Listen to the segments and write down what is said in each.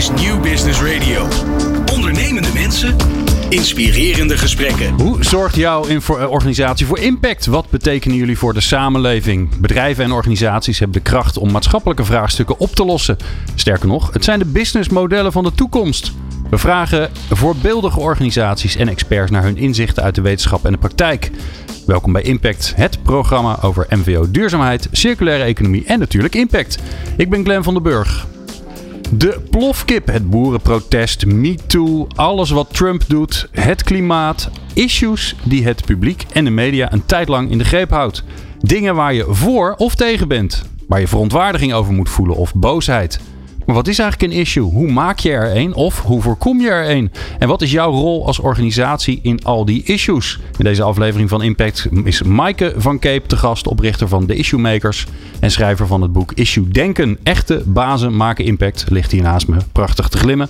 is New Business Radio. Ondernemende mensen, inspirerende gesprekken. Hoe zorgt jouw eh, organisatie voor impact? Wat betekenen jullie voor de samenleving? Bedrijven en organisaties hebben de kracht om maatschappelijke vraagstukken op te lossen. Sterker nog, het zijn de businessmodellen van de toekomst. We vragen voorbeeldige organisaties en experts naar hun inzichten uit de wetenschap en de praktijk. Welkom bij Impact, het programma over MVO duurzaamheid, circulaire economie en natuurlijk impact. Ik ben Glenn van den Burg. De plofkip, het boerenprotest, MeToo, alles wat Trump doet, het klimaat, issues die het publiek en de media een tijd lang in de greep houdt. Dingen waar je voor of tegen bent, waar je verontwaardiging over moet voelen of boosheid. Maar wat is eigenlijk een issue? Hoe maak je er een of hoe voorkom je er een? En wat is jouw rol als organisatie in al die issues? In deze aflevering van Impact is Maaike van Cape te gast, oprichter van de Issue Makers en schrijver van het boek Issue Denken. Echte bazen maken impact. Ligt hier naast me prachtig te glimmen.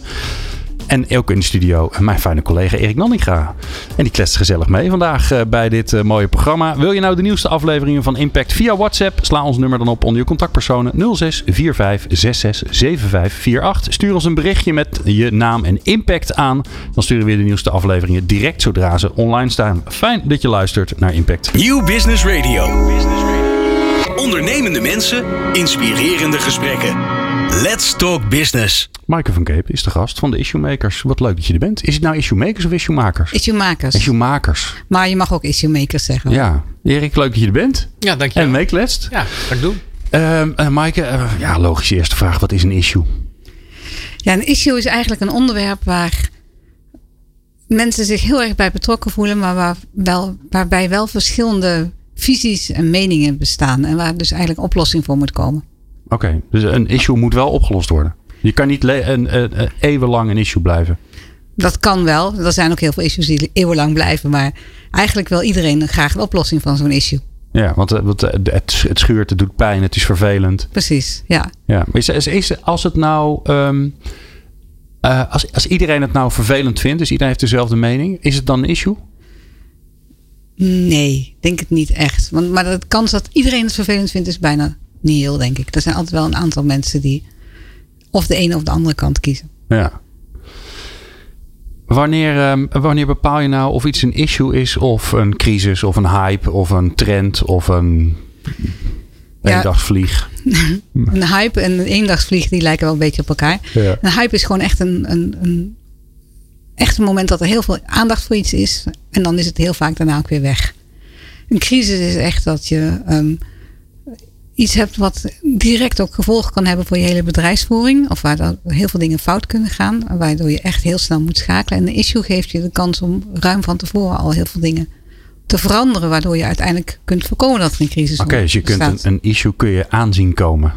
En ook in de studio mijn fijne collega Erik Nanninga. En die kletst gezellig mee vandaag eh, bij dit eh, mooie programma. Wil je nou de nieuwste afleveringen van Impact via WhatsApp? Sla ons nummer dan op onder je contactpersonen 06 45 66 75 48. Stuur ons een berichtje met je naam en impact aan. Dan sturen we je de nieuwste afleveringen direct zodra ze online staan. Fijn dat je luistert naar Impact. New Business Radio. Ondernemende mensen, inspirerende gesprekken. Let's talk business. Maaike van Cape is de gast van de Issue Makers. Wat leuk dat je er bent. Is het nou Issue Makers of Issue Makers? Issue makers. Issue Makers. Maar je mag ook issue makers zeggen. Ja. Erik, leuk dat je er bent. Ja, dankjewel. En meekletst. Ja, ga ik doen. Ehm uh, Maaike, uh, ja, logische eerste vraag. Wat is een issue? Ja, een issue is eigenlijk een onderwerp waar mensen zich heel erg bij betrokken voelen, maar waar wel, waarbij wel verschillende visies en meningen bestaan. En waar dus eigenlijk oplossing voor moet komen. Oké, okay, dus een issue moet wel opgelost worden. Je kan niet een, een, een, eeuwenlang een issue blijven. Dat kan wel. Er zijn ook heel veel issues die eeuwenlang blijven. Maar eigenlijk wil iedereen graag een oplossing van zo'n issue. Ja, want het, het, het schuurt, het doet pijn, het is vervelend. Precies, ja. ja maar is, is, is, als het nou. Um, uh, als, als iedereen het nou vervelend vindt, dus iedereen heeft dezelfde mening, is het dan een issue? Nee, denk het niet echt. Want, maar de kans dat iedereen het vervelend vindt is bijna niet heel, denk ik. Er zijn altijd wel een aantal mensen die of de ene of de andere kant kiezen. Ja. Wanneer, um, wanneer bepaal je nou of iets een issue is of een crisis of een hype of een trend of een Ja. eendagsvlieg? een hype en een eendagsvlieg die lijken wel een beetje op elkaar. Ja. Een hype is gewoon echt een, een, een, echt een moment dat er heel veel aandacht voor iets is. En dan is het heel vaak daarna ook weer weg. Een crisis is echt dat je um, iets hebt wat direct ook gevolgen kan hebben voor je hele bedrijfsvoering. Of waar dan heel veel dingen fout kunnen gaan. Waardoor je echt heel snel moet schakelen. En een issue geeft je de kans om ruim van tevoren al heel veel dingen te veranderen. Waardoor je uiteindelijk kunt voorkomen dat er een crisis Oké, okay, dus je kunt een, een, issue kun je aanzien komen.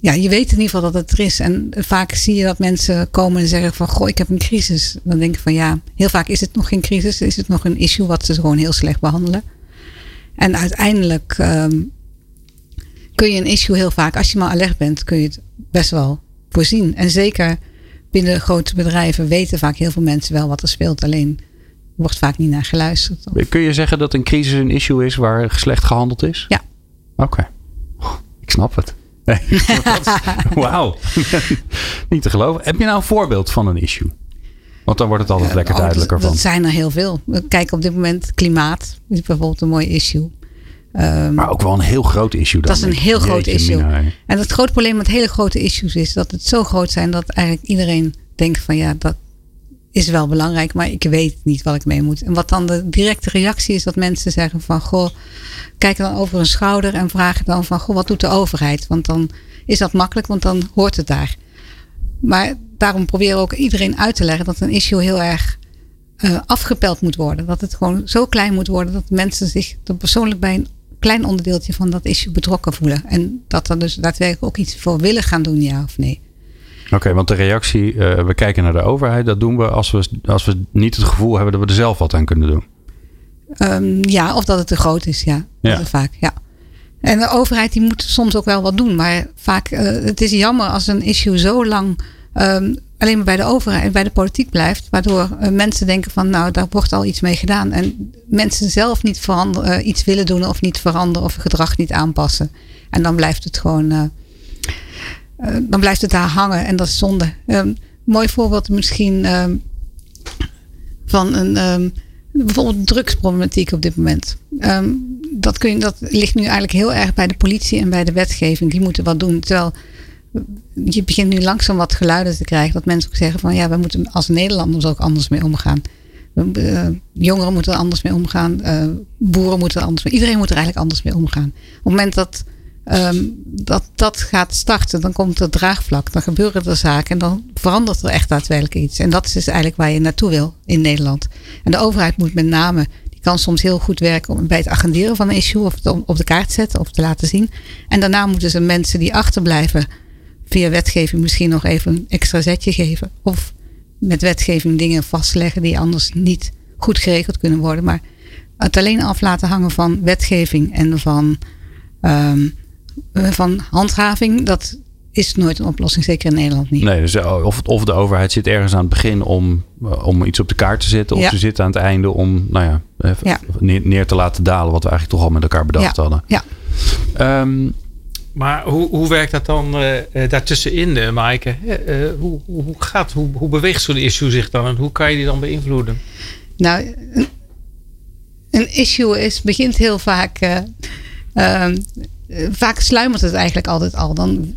Ja, je weet in ieder geval dat het er is. En vaak zie je dat mensen komen en zeggen van... Goh, ik heb een crisis. Dan denk ik van ja, heel vaak is het nog geen crisis. Is het nog een issue wat ze gewoon heel slecht behandelen. En uiteindelijk... Um, kun je een issue heel vaak, als je maar alert bent, kun je het best wel voorzien. En zeker binnen grote bedrijven weten vaak heel veel mensen wel wat er speelt. Alleen wordt vaak niet naar geluisterd. Kun je zeggen dat een crisis een issue is waar slecht gehandeld is? Ja. Oké. Okay. Ik snap het. Wauw. niet te geloven. Heb je nou een voorbeeld van een issue? Want dan wordt het altijd lekker duidelijker van. Dat zijn er heel veel. We kijken op dit moment klimaat. is bijvoorbeeld een mooi issue. Um, maar ook wel een heel groot issue. Dan dat is een heel groot issue. En het grote probleem met hele grote issues is dat het zo groot zijn dat eigenlijk iedereen denkt van ja, dat is wel belangrijk, maar ik weet niet wat ik mee moet. En wat dan de directe reactie is dat mensen zeggen van goh, kijken dan over hun schouder en vragen dan van goh, wat doet de overheid? Want dan is dat makkelijk, want dan hoort het daar. Maar daarom proberen we ook iedereen uit te leggen dat een issue heel erg uh, afgepeld moet worden. Dat het gewoon zo klein moet worden dat mensen zich er persoonlijk bij een klein onderdeeltje van dat issue betrokken voelen. En dat er dus daadwerkelijk ook iets voor willen gaan doen, ja of nee. Oké, okay, want de reactie, uh, we kijken naar de overheid, dat doen we als we, als we niet het gevoel hebben dat we er zelf wat aan kunnen doen. Um, ja, of dat het te groot is, ja. ja. Is vaak, ja. En de overheid die moet soms ook wel wat doen, maar vaak, uh, het is jammer als een issue zo lang um, alleen maar bij de overheid, bij de politiek blijft. Waardoor uh, mensen denken van nou, daar wordt al iets mee gedaan. En mensen zelf niet veranderen, uh, iets willen doen of niet veranderen of gedrag niet aanpassen. En dan blijft het gewoon, uh, dan blijft het daar hangen en dat is zonde. Um, mooi voorbeeld misschien um, van een um, bijvoorbeeld drugsproblematiek op dit moment. Dat, kun je, dat ligt nu eigenlijk heel erg bij de politie en bij de wetgeving. Die moeten wat doen. Terwijl je begint nu langzaam wat geluiden te krijgen. Dat mensen ook zeggen van ja, we moeten als Nederlanders ook anders mee omgaan. Uh, jongeren moeten er anders mee omgaan. Uh, boeren moeten er anders mee. Iedereen moet er eigenlijk anders mee omgaan. Op het moment dat um, dat, dat gaat starten, dan komt er draagvlak. Dan gebeuren er zaken en dan verandert er echt daadwerkelijk iets. En dat is dus eigenlijk waar je naartoe wil in Nederland. En de overheid moet met name kan soms heel goed werken bij het agenderen van een issue of het op de kaart zetten of te laten zien. En daarna moeten ze mensen die achterblijven via wetgeving misschien nog even een extra zetje geven. Of met wetgeving dingen vastleggen die anders niet goed geregeld kunnen worden. Maar het alleen af laten hangen van wetgeving en van, um, van handhaving, dat is nooit een oplossing, zeker in Nederland niet. Nee, dus eh, of, of de overheid zit ergens aan het begin om, eh, om iets op de kaart te zetten, of ja. ze zit aan het einde om nou ja, ja. Neer, neer, te laten dalen wat we eigenlijk toch al met elkaar bedacht ja. hadden. Ja. Um, maar hoe, hoe werkt dat dan uh, daartussenin, uh, Maaike? Hoe, hoe, gaat, hoe, hoe beweegt zo'n issue zich dan en hoe kan je die dan beïnvloeden? Nou, een, issue is, begint heel vaak. Ehm, vaak sluimert het eigenlijk altijd al. Dan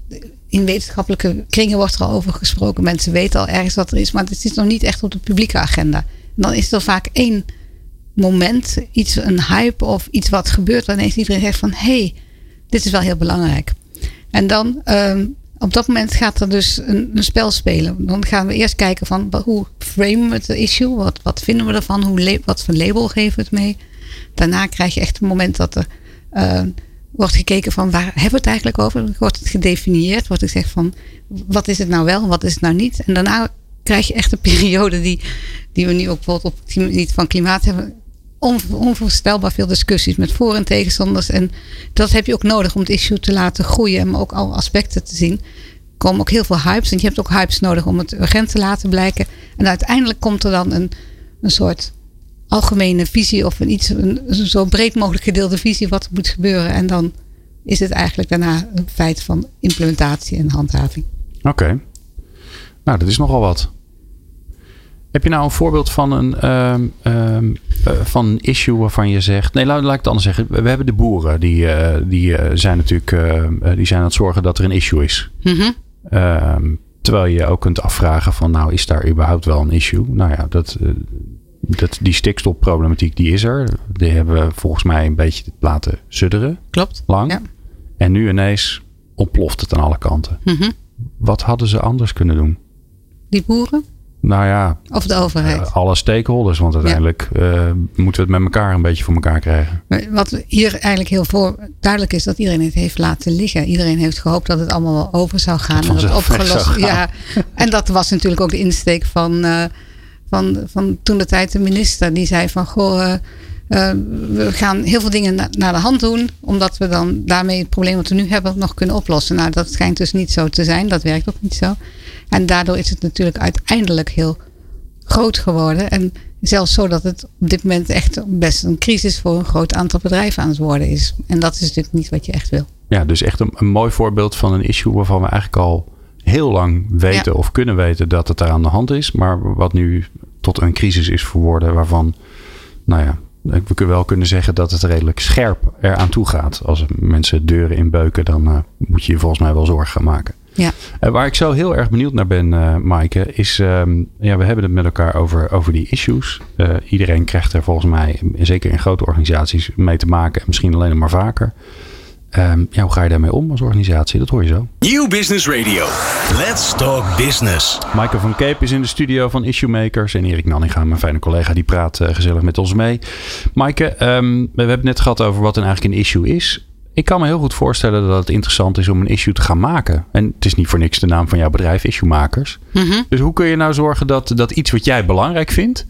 in wetenschappelijke kringen wordt er al over gesproken. Mensen weten al ergens wat er is, maar het zit nog niet echt op de publieke agenda. En dan is er vaak één moment, iets, een hype of iets wat gebeurt, ineens iedereen zegt van hé, hey, dit is wel heel belangrijk. En dan um, op dat moment gaat er dus een, een, spel spelen. Dan gaan we eerst kijken van hoe framen we het issue, wat, wat vinden we ervan, hoe, wat voor label geven we het mee. Daarna krijg je echt een moment dat er uh, wordt gekeken van waar hebben we het eigenlijk over? Wordt het gedefinieerd? Wordt gezegd van wat is het nou wel, wat is het nou niet? En daarna krijg je echt een periode die, die we nu ook bijvoorbeeld op het gebied van klimaat hebben. On, onvoorstelbaar veel discussies met voor- en tegenstanders. En dat heb je ook nodig om het issue te laten groeien en ook alle aspecten te zien. Er komen ook heel veel hypes. En je hebt ook hypes nodig om het urgent te laten blijken. En uiteindelijk komt er dan een, een soort algemene visie of een iets, een, zo breed mogelijk gedeelde visie wat er moet gebeuren. En dan is het eigenlijk daarna een feit van implementatie en handhaving. Oké. Nou, dat is nogal wat. Heb je nou een voorbeeld van een, um, um, uh, van een issue waarvan je zegt. Nee, laat, laat ik het anders zeggen. We hebben de boeren die, uh, die uh, zijn natuurlijk die zijn aan het zorgen dat er een issue is. Mm -hmm. um, terwijl je ook kunt afvragen van nou, is daar überhaupt wel een issue? Nou ja, dat, dat, die stikstofproblematiek die is er. Die hebben we volgens mij een beetje laten sudderen. Klopt. Lang. Ja. En nu ineens ontploft het aan alle kanten. Mm -hmm. Wat hadden ze anders kunnen doen? Die boeren? Nou ja. Of de overheid? Uh, alle stakeholders. Want uiteindelijk ja. uh, moeten we het met elkaar een beetje voor elkaar krijgen. Maar wat hier eigenlijk heel voor duidelijk is dat iedereen het heeft laten liggen. Iedereen heeft gehoopt dat het allemaal wel over zou gaan. Dat en dat opgelost. Ja. En dat was natuurlijk ook de insteek van. Uh, van, van toen de tijd de minister. Die zei van goh, uh, uh, we gaan heel veel dingen na, naar de hand doen. Omdat we dan daarmee het probleem wat we nu hebben nog kunnen oplossen. Nou, dat schijnt dus niet zo te zijn. Dat werkt ook niet zo. En daardoor is het natuurlijk uiteindelijk heel groot geworden. En zelfs zo dat het op dit moment echt best een crisis voor een groot aantal bedrijven aan het worden is. En dat is natuurlijk niet wat je echt wil. Ja, dus echt een, een mooi voorbeeld van een issue waarvan we eigenlijk al heel lang weten ja. of kunnen weten dat het daar aan de hand is. Maar wat nu tot een crisis is verworden waarvan, nou ja, we kunnen wel kunnen zeggen dat het redelijk scherp eraan toe gaat. Als mensen deuren inbeuken, dan uh, moet je je volgens mij wel zorgen gaan maken. Ja. Uh, waar ik zo heel erg benieuwd naar ben, uh, Maaike, is, um, ja, we hebben het met elkaar over, over die issues. iedereen krijgt er volgens mij, zeker in grote organisaties, mee te maken. Misschien alleen maar vaker. Um, ja, hoe ga je daarmee om als organisatie? Dat hoor je zo. Nieuw Business Radio. Let's talk business. Michael van Cape is in de studio van Issue Makers. En Erik Nanninga, mijn fijne collega, die praat uh, gezellig met ons mee. Maaike, um, we hebben het net gehad over wat er eigenlijk een issue is. Ik kan me heel goed voorstellen dat het interessant is om een issue te gaan maken. En het is niet voor niks de naam van jouw bedrijf, Issue Makers. Mm -hmm. Dus hoe kun je nou zorgen dat, dat iets wat jij belangrijk vindt,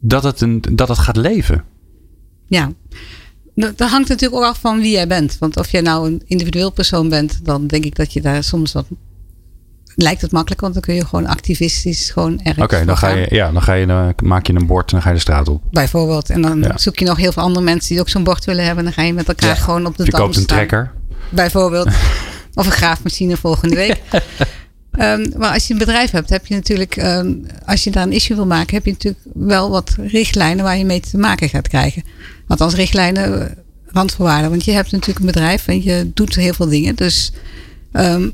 dat het, een, dat het gaat leven? Ja, dat hangt natuurlijk ook af van wie jij bent. Want of jij nou een individueel persoon bent, dan denk ik dat je daar soms wat. Lijkt het makkelijk, want dan kun je gewoon activistisch gewoon ergens. Oké, okay, dan ga je, ja, dan ga je, dan maak je een bord en dan ga je de straat op. Bijvoorbeeld. En dan ja. zoek je nog heel veel andere mensen die ook zo'n bord willen hebben. Dan ga je met elkaar ja. gewoon op de je dans koopt een trekker. Bijvoorbeeld. of een graafmachine volgende week. Um, maar als je een bedrijf hebt, heb je natuurlijk, ehm, als je daar een issue wil maken, heb je natuurlijk wel wat richtlijnen waar je mee te maken gaat krijgen. Althans, richtlijnen, eh, randvoorwaarden. Want je hebt natuurlijk een bedrijf en je doet heel veel dingen. Dus um,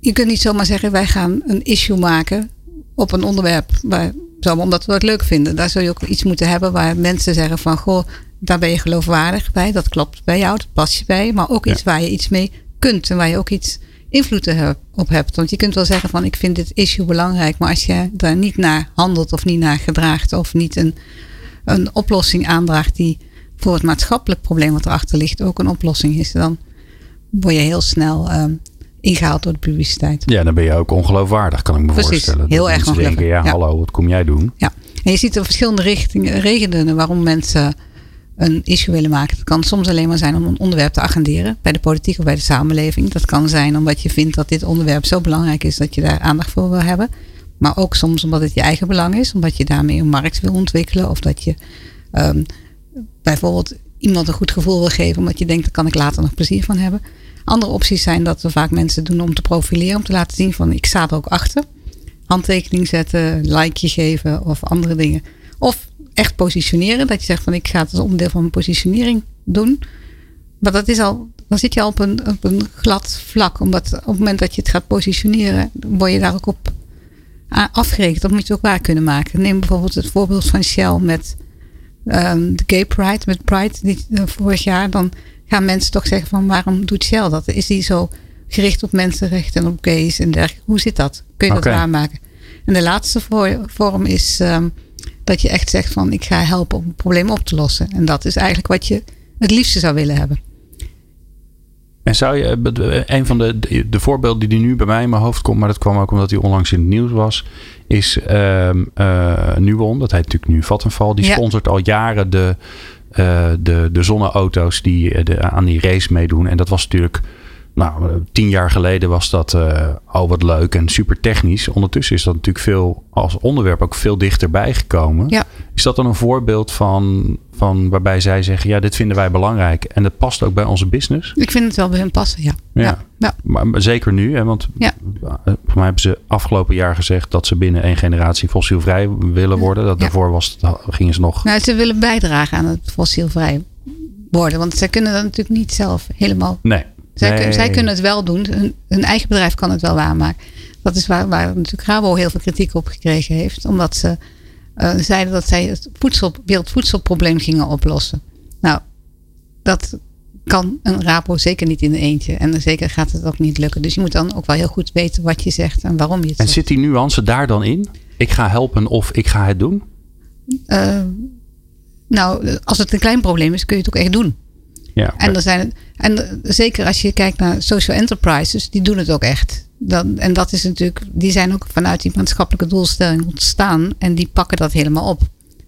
je kunt niet zomaar zeggen, wij gaan een issue maken op een onderwerp. Waar, omdat we het leuk vinden. Daar zul je ook iets moeten hebben waar mensen zeggen van, goh, daar ben je geloofwaardig bij. Dat klopt bij jou, dat past je bij. Maar ook iets waar je iets mee kunt en waar je ook iets invloed op hebt. Want je kunt wel zeggen van ik vind dit issue belangrijk, maar als je daar niet naar handelt of niet naar gedraagt of niet een, een oplossing aandraagt die voor het maatschappelijk probleem wat erachter ligt ook een oplossing is, dan word je heel snel um, ingehaald door de publiciteit. Ja, dan ben je ook ongeloofwaardig, kan ik me Precies, voorstellen. Heel erg ongeloofwaardig. denken, ja, hallo, wat kom jij doen? Ja, en je ziet er verschillende richtingen, redenen waarom mensen een issue willen maken. Het kan soms alleen maar zijn om een onderwerp te agenderen bij de politiek of bij de samenleving. Dat kan zijn omdat je vindt dat dit onderwerp zo belangrijk is dat je daar aandacht voor wil hebben. Maar ook soms omdat het je eigen belang is, omdat je daarmee een markt wil ontwikkelen of dat je um, bijvoorbeeld iemand een goed gevoel wil geven omdat je denkt, daar kan ik later nog plezier van hebben. Andere opties zijn dat we vaak mensen doen om te profileren, om te laten zien van ik sta er ook achter. Handtekening zetten, likeje geven of andere dingen. Of echt positioneren. Dat je zegt van ik ga het als onderdeel van mijn positionering doen. Maar dat is al, dan zit je al op een, op een glad vlak. Omdat op het moment dat je het gaat positioneren, word je daar ook op afgerekend. Dat moet je ook waar kunnen maken. Neem bijvoorbeeld het voorbeeld van Shell met um, de Gay Pride, met Pride die, uh, vorig jaar. Dan gaan mensen toch zeggen van waarom doet Shell dat? Is die zo gericht op mensenrechten en op gays en dergelijke? Hoe zit dat? Kun je dat waarmaken? En de laatste vorm is um, dat je echt zegt van ik ga helpen om het probleem op te lossen. En dat is eigenlijk wat je het liefste zou willen hebben. En zou je, een van de, de, voorbeelden die nu bij mij in mijn hoofd komt, maar dat kwam ook omdat hij onlangs in het nieuws was, is uh, uh, Nuon. Dat heet natuurlijk nu Vattenfall. Die sponsort al jaren de, uh, de, de zonneauto's die de, aan die race meedoen. En dat was natuurlijk nou, eh, tien jaar geleden was dat uh, al wat leuk en super technisch. Ondertussen is dat natuurlijk veel als onderwerp ook veel dichterbij gekomen. Ja. Is dat dan een voorbeeld van, van waarbij zij zeggen: ja, dit vinden wij belangrijk en dat past ook bij onze business? Ik vind het wel bij hun passen, ja. Ja, ja. Maar, zeker nu, hè, want ja. Eh, voor mij hebben ze afgelopen jaar gezegd dat ze binnen één generatie fossielvrij willen worden. Dat Daarvoor was gingen ze nog. Nou, ze willen bijdragen aan het fossielvrij worden, want zij kunnen dat natuurlijk niet zelf helemaal. Nee. Zij, zij, kunnen het wel doen. Hun, eigen bedrijf kan het wel waarmaken. Dat is waar, waar natuurlijk Rabo heel veel kritiek op gekregen heeft. Omdat ze uh, zeiden dat zij het voedsel, wereldvoedselprobleem gingen oplossen. Nou, dat kan een Rabo zeker niet in een eentje. En zeker gaat het ook niet lukken. Dus je moet dan ook wel heel goed weten wat je zegt en waarom je het en zegt. En zit die nuance daar dan in? Ik ga helpen of ik ga het doen? Uh, nou, als het een klein probleem is, kun je het ook echt doen. Ja, en, er zijn, en zeker als je kijkt naar social enterprises, die doen het ook echt. Dan, en dat is natuurlijk, die zijn ook vanuit die maatschappelijke doelstelling ontstaan. En die pakken dat helemaal op.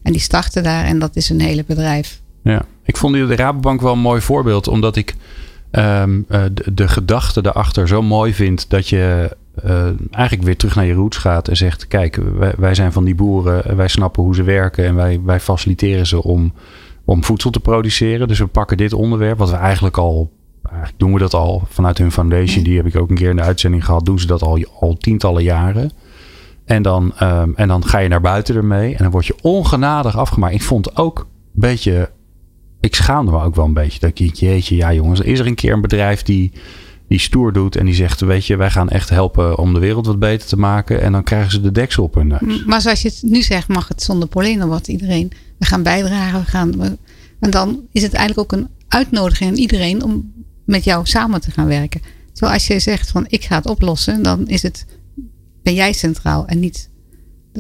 En die starten daar en dat is een hele bedrijf. Ja, ik vond de Rabobank wel een mooi voorbeeld. Omdat ik um, de, de gedachte daarachter zo mooi vind dat je uh, eigenlijk weer terug naar je roots gaat en zegt: Kijk, wij, wij, zijn van die boeren, wij snappen hoe ze werken en wij, wij faciliteren ze om om voedsel te produceren. Dus we pakken dit onderwerp, wat we eigenlijk al, eigenlijk doen we dat al vanuit hun foundation. Die heb ik ook een keer in de uitzending gehad. Doen ze dat al, al tientallen jaren. En dan, um, en dan ga je naar buiten ermee. En dan word je ongenadig afgemaakt. Ik vond ook een beetje. Ik schaamde me ook wel een beetje. Dat ik, jeetje, ja jongens, is er een keer een bedrijf die, die stoer doet en die zegt: Weet je, wij gaan echt helpen om de wereld wat beter te maken. En dan krijgen ze de deksel op hun neus. Maar zoals je het nu zegt, mag het zonder pollen, wat iedereen we gaan bijdragen. We gaan, en dan is het eigenlijk ook een uitnodiging aan iedereen om met jou samen te gaan werken. Terwijl als je zegt van ik ga het oplossen, dan is het, ben jij centraal en niet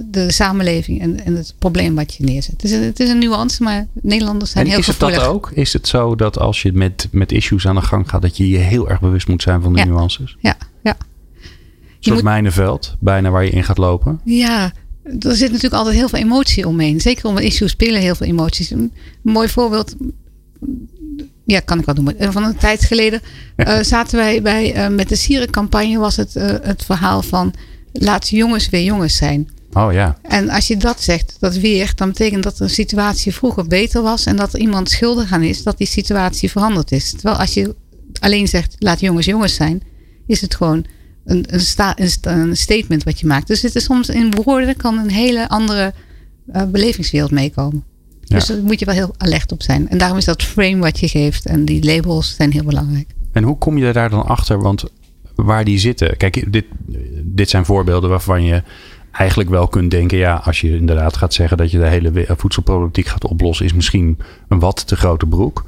de, samenleving en, en, het probleem wat je neerzet. Het is, het is een nuance, maar Nederlanders zijn en heel is het dat ook? Is het zo dat als je met, met issues aan de gang gaat, dat je je heel erg bewust moet zijn van de nuances? Ja, ja. Een soort mijnenveld, bijna waar je in gaat lopen. Ja, er zit natuurlijk altijd heel veel emotie omheen. Zeker om een issue spelen heel veel emoties. Een mooi voorbeeld. Ja, kan ik wel doen. Van een tijd geleden uh, zaten wij bij, uh, met de sierencampagne was het uh, het verhaal van laat jongens weer jongens zijn. Oh ja. En als je dat zegt, dat weer, dan betekent dat de situatie vroeger beter was en dat er iemand schuldig aan is dat die situatie veranderd is. Terwijl als je alleen zegt laat jongens jongens zijn, is het gewoon een, een, sta, een, statement wat je maakt. Dus het is soms in woorden kan een hele andere uh, belevingswereld meekomen. Dus daar moet je wel heel alert op zijn. En daarom is dat frame wat je geeft en die labels zijn heel belangrijk. En hoe kom je daar dan achter? Want waar die zitten. Kijk, dit, dit zijn voorbeelden waarvan je eigenlijk wel kunt denken, ja, als je inderdaad gaat zeggen dat je de hele voedselproblematiek gaat oplossen, is misschien een wat te grote broek.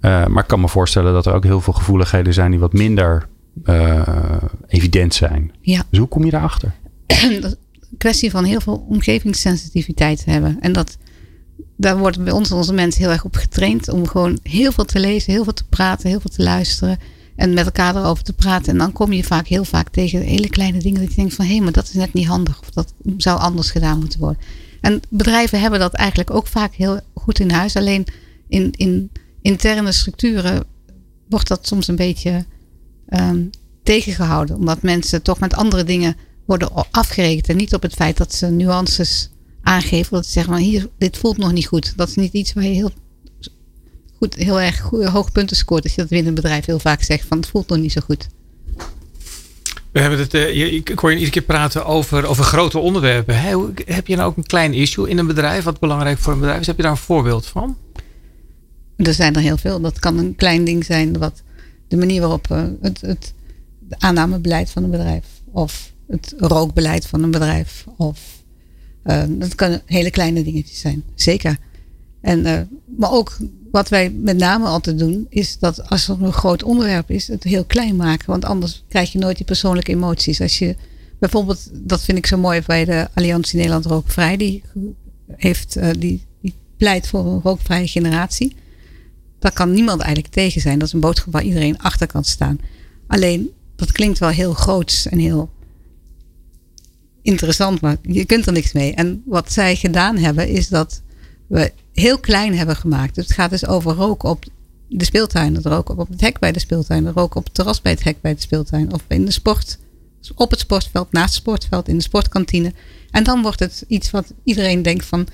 Uh, maar ik kan me voorstellen dat er ook heel veel gevoeligheden zijn die wat minder uh, evident zijn. Ja. Dus hoe kom je daarachter? dat kwestie van heel veel omgevingssensitiviteit hebben. En dat, daar worden bij ons onze mensen heel erg op getraind om gewoon heel veel te lezen, heel veel te praten, heel veel te luisteren. En met elkaar erover te praten. En dan kom je vaak heel vaak tegen hele kleine dingen dat je denkt van hé, hey, maar dat is net niet handig. Of dat zou anders gedaan moeten worden. En bedrijven hebben dat eigenlijk ook vaak heel goed in huis. Alleen in, in interne structuren wordt dat soms een beetje um, tegengehouden. Omdat mensen toch met andere dingen worden afgerekend. En niet op het feit dat ze nuances aangeven. Dat ze zeggen van hier, dit voelt nog niet goed. Dat is niet iets waar je heel goed, heel erg goede, hoge punten scoort. Als je dat binnen een bedrijf heel vaak zegt van het voelt nog niet zo goed. We hebben het, uh, ik hoor je iedere keer praten over, over grote onderwerpen. heb je nou ook een klein issue in een bedrijf wat belangrijk voor een bedrijf is? Heb je daar een voorbeeld van? Er zijn er heel veel. Dat kan een klein ding zijn. Wat de manier waarop uh, het, het aannamebeleid van een bedrijf. Of het rookbeleid van een bedrijf. Of uh, dat kan hele kleine dingetjes zijn. Zeker. En, maar ook wat wij met name altijd doen, is dat als er een groot onderwerp is, het heel klein maken. Want anders krijg je nooit die persoonlijke emoties. Als je bijvoorbeeld, dat vind ik zo mooi bij de Alliantie Nederland Rookvrij, die, heeft, die, die pleit voor een rookvrije generatie. Daar kan niemand eigenlijk tegen zijn. Dat is een boodschap waar iedereen achter kan staan. Alleen, dat klinkt wel heel groots en heel interessant, maar je kunt er niks mee. En wat zij gedaan hebben, is dat we heel klein hebben gemaakt. Dus het gaat dus over roken op de speeltuin, het roken op het hek bij de speeltuin, het roken op het terras bij het hek bij de speeltuin of in de sport, op het sportveld, naast het sportveld, in de sportkantine. En dan wordt het iets wat iedereen denkt van,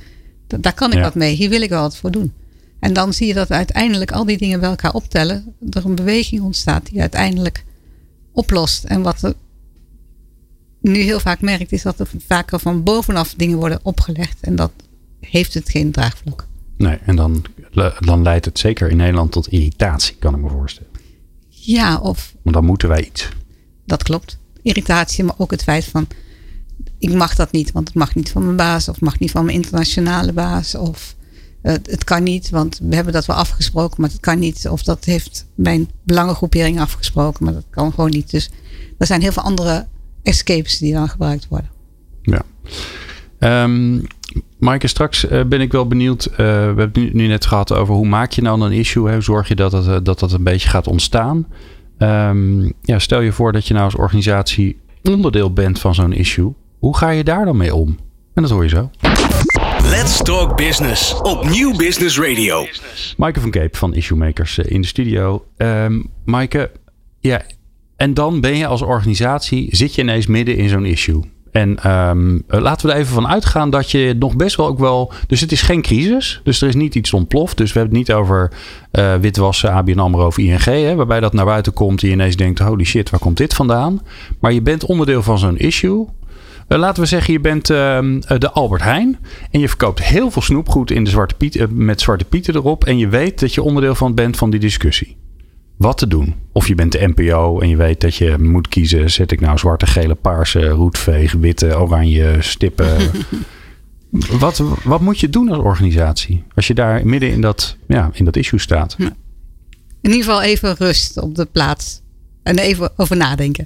daar kan ik wat mee, hier wil ik wel wat voor doen. En dan zie je dat uiteindelijk al die dingen bij elkaar optellen, er een beweging ontstaat die uiteindelijk oplost. En wat er nu heel vaak merkt, is dat er vaker van bovenaf dingen worden opgelegd. En dat heeft het geen draagvlak. Nee, en dan, dan leidt het zeker in Nederland tot irritatie, kan ik me voorstellen. Ja, of. Maar dan moeten wij iets. Dat klopt. Irritatie, maar ook het feit van. Ik mag dat niet, want het mag niet van mijn baas, of het mag niet van mijn internationale baas, of uh, het kan niet, want we hebben dat wel afgesproken, maar het kan niet. Of dat heeft mijn belangengroepering afgesproken, maar dat kan gewoon niet. Dus er zijn heel veel andere escapes die dan gebruikt worden. Ja. Um, Maaike, straks uh, ben ik wel benieuwd. Uh, we hebben het nu, nu, net gehad over hoe maak je nou een issue? Hoe zorg je dat het, uh, dat dat een beetje gaat ontstaan? Um, ja, stel je voor dat je nou als organisatie onderdeel bent van zo'n issue. Hoe ga je daar dan mee om? En dat hoor je zo. Let's Talk Business op Nieuw Business Radio. Maaike van Cape van Issue Makers in de studio. Um, Maaike, ja, en dan ben je als organisatie, zit je ineens midden in zo'n issue. En um, laten we er even van uitgaan dat je nog best wel ook wel. Dus het is geen crisis. Dus er is niet iets ontploft. Dus we hebben het niet over uh, witwassen, ABN Amro of ING. Hè, waarbij dat naar buiten komt en je ineens denkt: holy shit, waar komt dit vandaan? Maar je bent onderdeel van zo'n issue. Uh, laten we zeggen, je bent uh, de Albert Heijn. En je verkoopt heel veel snoepgoed in de Zwarte Piet, met Zwarte Pieten erop. En je weet dat je onderdeel van bent van die discussie wat te doen. Of je bent de NPO en je weet dat je moet kiezen: zet ik nou zwarte, gele, paarse, roetveeg, witte, oranje stippen. wat, wat moet je doen als organisatie als je daar midden in dat, ja, in dat issue staat? In ieder geval even rust op de plaats. En even over nadenken.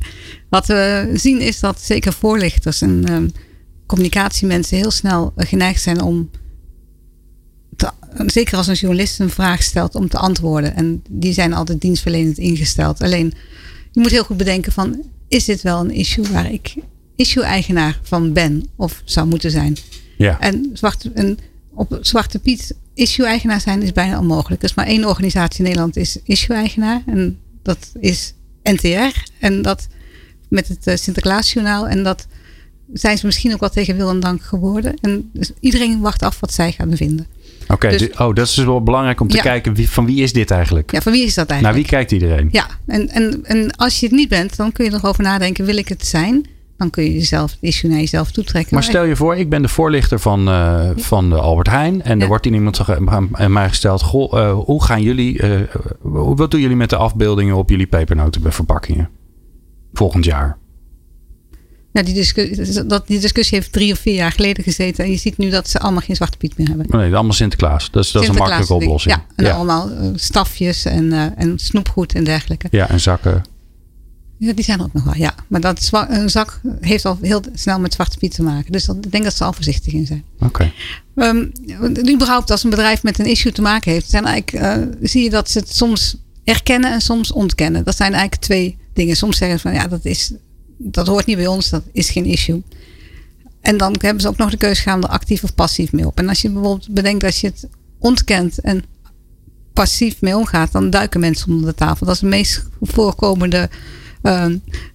Wat we zien is dat zeker voorlichters en um, communicatiemensen heel snel geneigd zijn om zeker als een journalist een vraag stelt om te antwoorden. En die zijn altijd dienstverlenend ingesteld. Alleen, je moet heel goed bedenken van, is dit wel een issue waar ik issue-eigenaar van ben of zou moeten zijn? Ja. En, zwart, en op Zwarte Piet issue-eigenaar zijn is bijna onmogelijk. Er is maar één organisatie in Nederland is issue-eigenaar. En dat is NTR. En dat met het eh, Sinterklaasjournaal. En dat zijn ze misschien ook wel tegen wil en dank geworden. En dus iedereen wacht af wat zij gaan vinden. Oké, dus, oh, dat is dus wel belangrijk om te kijken wie, van wie is dit eigenlijk? Ja, van wie is dat eigenlijk? Naar wie kijkt iedereen? Ja, en, en, en als je het niet bent, dan kun je erover nadenken, wil ik het zijn? Dan kun je jezelf het issue naar jezelf toetrekken. Maar stel je voor, ik ben de voorlichter van, uh, van de Albert Heijn. En er wordt in iemand aan mij gesteld: goh, uh, hoe gaan jullie, uh, wat doen jullie met de afbeeldingen op jullie pepernotenverpakkingen volgend jaar? Ja, die, discussie, dat, die discussie heeft drie of vier jaar geleden gezeten. En je ziet nu dat ze allemaal geen zwarte piet meer hebben. Nee, allemaal Sinterklaas. Dat is, dat is een makkelijke oplossing. Ja, en allemaal stafjes en, en snoepgoed en dergelijke. Ja, en zakken. Ja, die zijn er ook nog wel, ja. Maar dat een zak heeft al heel snel met zwarte piet te maken. Dus dat, ik denk dat ze al voorzichtig in zijn. Oké. Okay. Um, überhaupt als een bedrijf met een issue te maken heeft, zijn eigenlijk, uh, zie je dat ze het soms erkennen en soms ontkennen. Dat zijn eigenlijk twee dingen. Soms zeggen ze van ja, dat, is, dat hoort niet bij ons, dat is geen issue. En dan hebben ze ook nog de keuze gaan er actief of passief mee op. En als je bijvoorbeeld bedenkt dat je het ontkent en passief mee omgaat, dan duiken mensen onder de tafel. Dat is de meest voorkomende uh,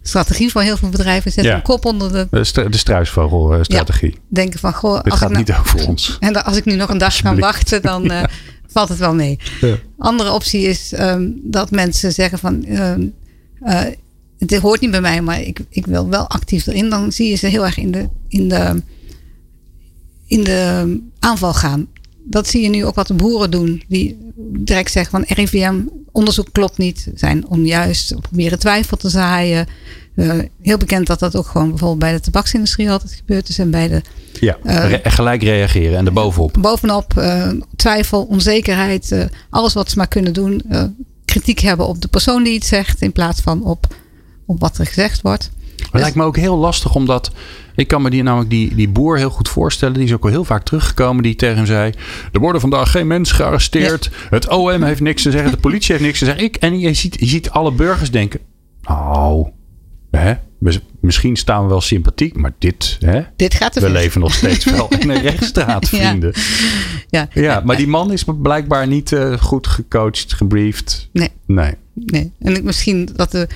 strategie van heel veel bedrijven. Zetten ja. een kop onder de... De, struisvogelstrategie. Ja, denken van, goh... Dit gaat niet over ons. En als ik nu nog een dag ga wachten, dan uh, valt het wel mee. Ja. Andere optie is um, dat mensen zeggen van... Uh, het hoort niet bij mij, maar ik, ik wil wel actief erin. Dan zie je ze heel erg in de, in de, in de aanval gaan. Dat zie je nu ook wat de boeren doen. Die direct zeggen van RIVM onderzoek klopt niet. Zijn onjuist. Proberen twijfel te zaaien. Uh, heel bekend dat dat ook gewoon bijvoorbeeld bij de tabaksindustrie altijd gebeurd is. En bij de... Ja, uh, gelijk reageren en erbovenop. Bovenop uh, twijfel, onzekerheid. alles wat ze maar kunnen doen. kritiek hebben op de persoon die iets zegt. In plaats van op, op wat er gezegd wordt. Het lijkt me ook heel lastig omdat ik kan me die, namelijk die, die boer heel goed voorstellen. Die is ook al heel vaak teruggekomen. Die tegen hem zei: Er worden vandaag geen mensen gearresteerd. Het OM heeft niks te zeggen. De politie heeft niks te zeggen. Ik, en je ziet, je ziet alle burgers denken: Oh, hè? Misschien staan we wel sympathiek, maar dit, hè? dit gaat we leven nog steeds wel in een rechtsstraat, vrienden. Ja, ja, ja maar die man is blijkbaar niet uh, goed gecoacht, gebriefd. Nee. Nee. nee. En misschien dat de,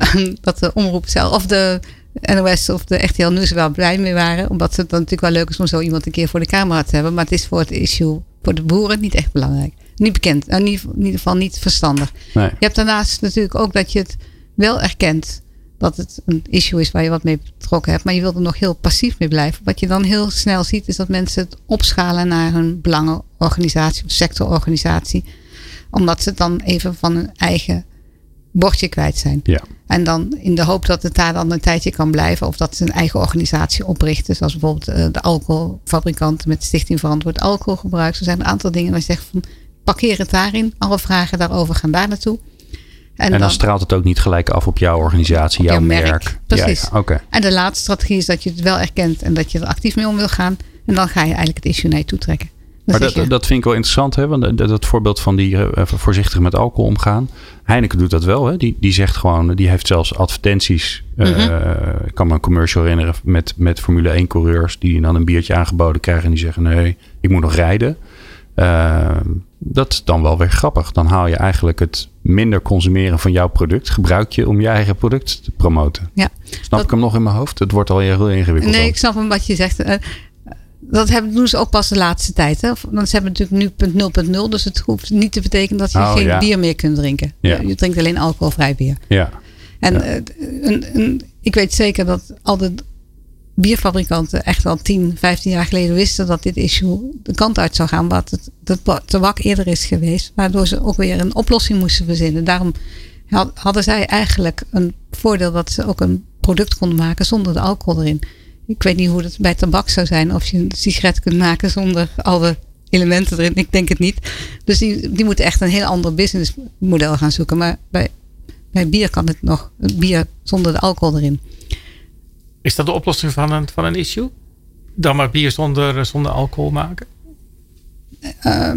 dat de omroep zelf, of de NOS of de RTL Nieuws er wel blij mee waren. Omdat het dan natuurlijk wel leuk is om zo iemand een keer voor de camera te hebben. Maar het is voor het issue, voor de boeren niet echt belangrijk. Niet bekend. In ieder, in ieder geval niet verstandig. Nee. Je hebt daarnaast natuurlijk ook dat je het wel erkent dat het een issue is waar je wat mee betrokken hebt. Maar je wilt er nog heel passief mee blijven. Wat je dan heel snel ziet is dat mensen het opschalen naar een belangenorganisatie of sectororganisatie. Omdat ze het dan even van hun eigen bordje kwijt zijn. Ja. En dan in de hoop dat het daar dan een tijdje kan blijven. Of dat ze een eigen organisatie oprichten. Zoals bijvoorbeeld eh, de alcoholfabrikanten met Stichting Verantwoord Alcoholgebruik. Er zijn een aantal dingen waar je zegt van parkeer het daarin. Alle vragen daarover gaan daar naartoe. En, en dan, dan, straalt het ook niet gelijk af op jouw organisatie, jouw, merk. Precies. Ja, ja. En de laatste strategie is dat je het wel erkent en dat je er actief mee om wil gaan. En dan ga je eigenlijk het issue naar je toe trekken. Maar dat, dat vind ik wel interessant, hè? want dat, dat voorbeeld van die uh, voorzichtig met alcohol omgaan. Heineken doet dat wel. Hè? Die, die zegt gewoon, die heeft zelfs advertenties. Mm ik kan me een commercial herinneren met, met Formule 1 coureurs die dan een biertje aangeboden krijgen en die zeggen nee, ik moet nog rijden. Uh, dat is dan wel weer grappig. Dan haal je eigenlijk het minder consumeren van jouw product. Gebruik je om je eigen product te promoten. Ja, Snap ik hem nog in mijn hoofd? Het wordt al heel ingewikkeld. Nee, ik snap hem wat je zegt dat hebben, doen ze ook pas de laatste tijd. Hè? Want ze hebben natuurlijk nu punt 0.0. Dus het hoeft niet te betekenen dat je oh, geen bier meer kunt drinken. Ja. Je drinkt alleen alcoholvrij bier. Ja. En ja. Een, een, ik weet zeker dat al de bierfabrikanten echt al 10, 15 jaar geleden wisten dat dit issue de kant uit zou gaan. Wat het, het tabak eerder is geweest. Waardoor ze ook weer een oplossing moesten verzinnen. Daarom hadden zij eigenlijk een voordeel dat ze ook een product konden maken zonder de alcohol erin. Ik weet niet hoe het bij tabak zou zijn. Of je een sigaret kunt maken zonder alle elementen erin. Ik denk het niet. Dus die, die moeten echt een heel ander businessmodel gaan zoeken. Maar bij, bij bier kan het nog. Bier zonder de alcohol erin. Is dat de oplossing van een, van een issue? Dan maar bier zonder, zonder alcohol maken? Uh,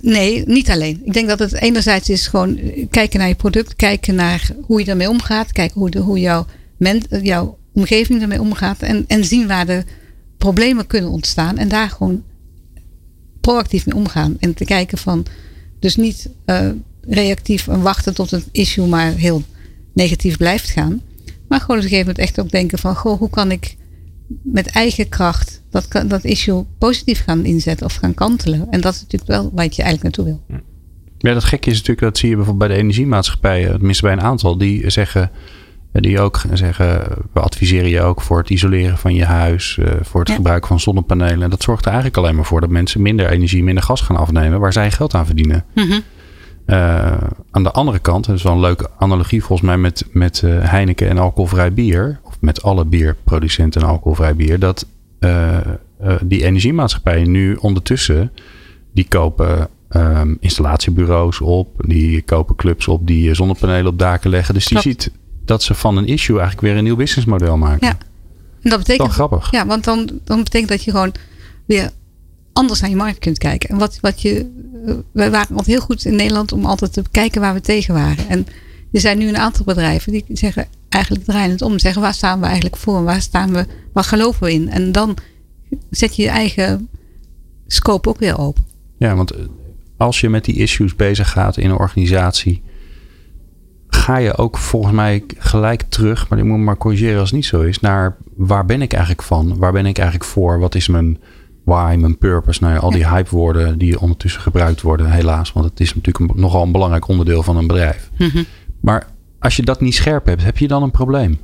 nee, niet alleen. Ik denk dat het enerzijds is gewoon kijken naar je product. Kijken naar hoe je ermee omgaat. Kijken hoe, de, hoe jouw, men, jouw omgeving ermee omgaat. En, en zien waar de problemen kunnen ontstaan. En daar gewoon proactief mee omgaan. En te kijken van, dus niet uh, reactief en wachten tot het issue maar heel negatief blijft gaan. Maar gewoon op een gegeven moment echt ook denken van, goh, hoe kan ik met eigen kracht dat, dat issue positief gaan inzetten of gaan kantelen. En dat is natuurlijk wel wat je eigenlijk naartoe wil. Ja, dat gekke is natuurlijk, dat zie je bijvoorbeeld bij de energiemaatschappijen, tenminste bij een aantal, die zeggen, die ook zeggen, we adviseren je ook voor het isoleren van je huis, eh, voor het gebruik van zonnepanelen. En dat zorgt er eigenlijk alleen maar voor dat mensen minder energie, minder gas gaan afnemen, waar zij geld aan verdienen. Mm aan de andere kant, dat is wel een leuke analogie volgens mij met, met uh, Heineken en alcoholvrij bier, of met alle bierproducenten en alcoholvrij bier, dat uh, die energiemaatschappijen nu ondertussen, die kopen um, installatiebureaus op, die kopen clubs op die zonnepanelen op daken leggen. Dus die ziet dat ze van een issue eigenlijk weer een nieuw businessmodel maken. Ja, en dat betekent. Dan grappig. Ja, want dan, dan betekent dat je gewoon weer anders naar je markt kunt kijken. En wat, wat je. We waren altijd heel goed in Nederland om altijd te kijken waar we tegen waren. En er zijn nu een aantal bedrijven die zeggen eigenlijk draaien het om. Zeggen waar staan we eigenlijk voor? Waar staan we? Waar geloven we in? En dan zet je je eigen scope ook weer open. Ja, want als je met die issues bezig gaat in een organisatie, ga je ook volgens mij gelijk terug, maar ik moet maar corrigeren als het niet zo is, naar waar ben ik eigenlijk van? Waar ben ik eigenlijk voor? Wat is mijn why, mijn purpose? Nou ja, al die hype woorden die ondertussen gebruikt worden, helaas, want het is natuurlijk nogal een belangrijk onderdeel van een bedrijf. Mhm. Maar als je dat niet scherp hebt, heb je dan een probleem?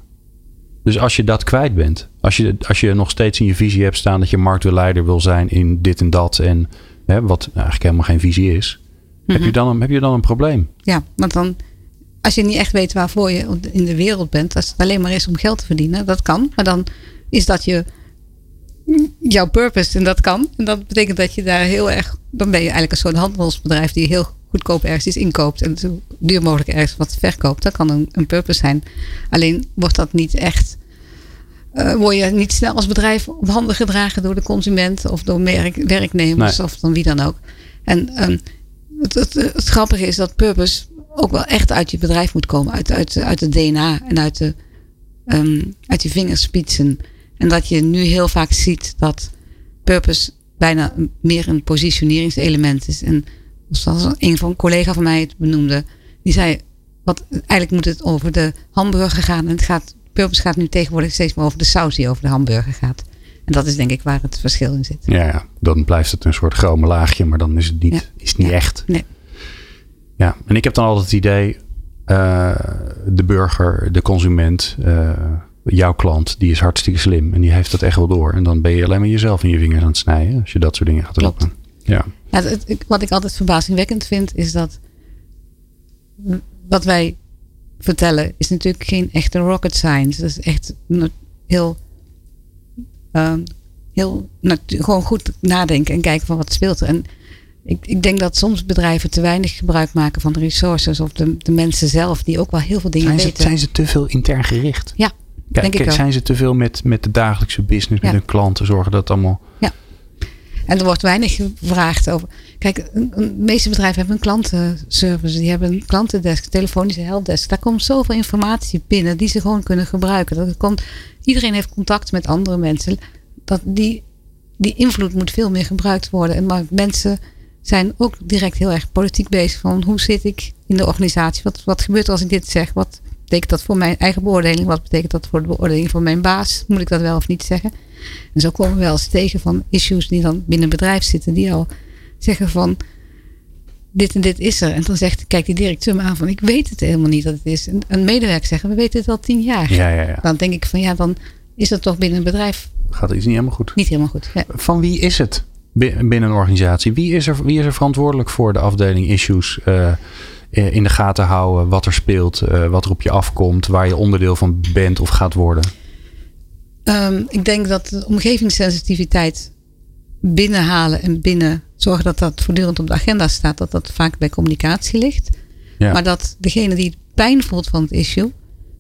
Dus als je dat kwijt bent, als je, als je nog steeds in je visie hebt staan dat je marktleider wil zijn in dit en dat en hè, wat eigenlijk helemaal geen visie is, heb, je mhm. dan een, heb je dan een probleem? Ja, want dan, als je niet echt weet waarvoor je in de wereld bent, als het alleen maar is om geld te verdienen, dat kan. Maar dan is dat je jouw purpose en dat kan. En dat betekent dat je daar heel erg, dan ben je eigenlijk een soort handelsbedrijf die heel goedkoop ergens iets inkoopt en zo duur mogelijk ergens wat verkoopt. Dat kan een, een purpose zijn. Alleen wordt dat niet echt uh, word je niet snel als bedrijf op handen gedragen door de consument of door merk, werknemers of dan wie dan ook. En um, het, het, het, grappige is dat purpose ook wel echt uit je bedrijf moet komen, uit, uit, uit het DNA en uit, de, um, uit je vingerspitsen. En dat je nu heel vaak ziet dat purpose bijna meer een positioneringselement is. En zoals een van een collega van mij het benoemde, die zei, wat, eigenlijk moet het over de hamburger gaan en het gaat Purpose gaat nu tegenwoordig steeds meer over de saus die over de hamburger gaat. En dat is denk ik waar het verschil in zit. Ja, ja. dan blijft het een soort chrome laagje, maar dan is het niet, is het niet echt. Nee. Ja, en ik heb dan altijd het idee, uh, de burger, de consument, uh, jouw klant, die is hartstikke slim en die heeft dat echt wel door. En dan ben je alleen maar jezelf in je vingers aan het snijden als je dat soort dingen gaat roepen. Ja. ja het, wat ik altijd verbazingwekkend vind, is dat wat wij vertellen is natuurlijk geen echte rocket science. Dat is echt heel, uh, heel gewoon goed nadenken en kijken van wat speelt er. En ik, ik denk dat soms bedrijven te weinig gebruik maken van de resources of de, de mensen zelf die ook wel heel veel dingen zijn ze, weten. Zijn ze te veel intern gericht? Ja, denk ik Zijn ze te veel met, met de dagelijkse business, met hun klanten, zorgen dat allemaal... Ja. En er wordt weinig gevraagd over. Kijk, de meeste bedrijven hebben een klantenservice. Die hebben een klantendesk, telefonische helpdesk. Daar komt zoveel informatie binnen die ze gewoon kunnen gebruiken. Dat komt, iedereen heeft contact met andere mensen. Dat die, die invloed moet veel meer gebruikt worden. Maar mensen zijn ook direct heel erg politiek bezig. Van hoe zit ik in de organisatie? Wat, wat gebeurt er als ik dit zeg? Wat betekent dat voor mijn eigen beoordeling? Wat betekent dat voor de beoordeling van mijn baas? Moet ik dat wel of niet zeggen? En zo komen we wel eens tegen van issues die dan binnen een bedrijf zitten. Die al zeggen van dit en dit is er. En dan zegt, kijk die directeur me aan van ik weet het helemaal niet dat het is. En een medewerker zeggen, we weten het al tien jaar. Ja, ja, ja. Dan denk ik van ja, dan is dat toch binnen een bedrijf. Gaat iets niet helemaal goed? Niet helemaal goed. Ja. Van wie is het binnen een organisatie? Wie is er, wie is er verantwoordelijk voor de afdeling issues? Uh, in de gaten houden wat er speelt, uh, wat er op je afkomt, waar je onderdeel van bent of gaat worden? Um, ik denk dat de omgevingssensitiviteit binnenhalen en binnen zorgen dat dat voortdurend op de agenda staat, dat dat vaak bij communicatie ligt. Ja. Maar dat degene die pijn voelt van het issue,